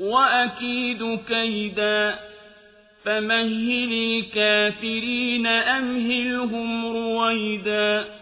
وأكيد كيدا. فمهل الكافرين أمهلهم رويدا.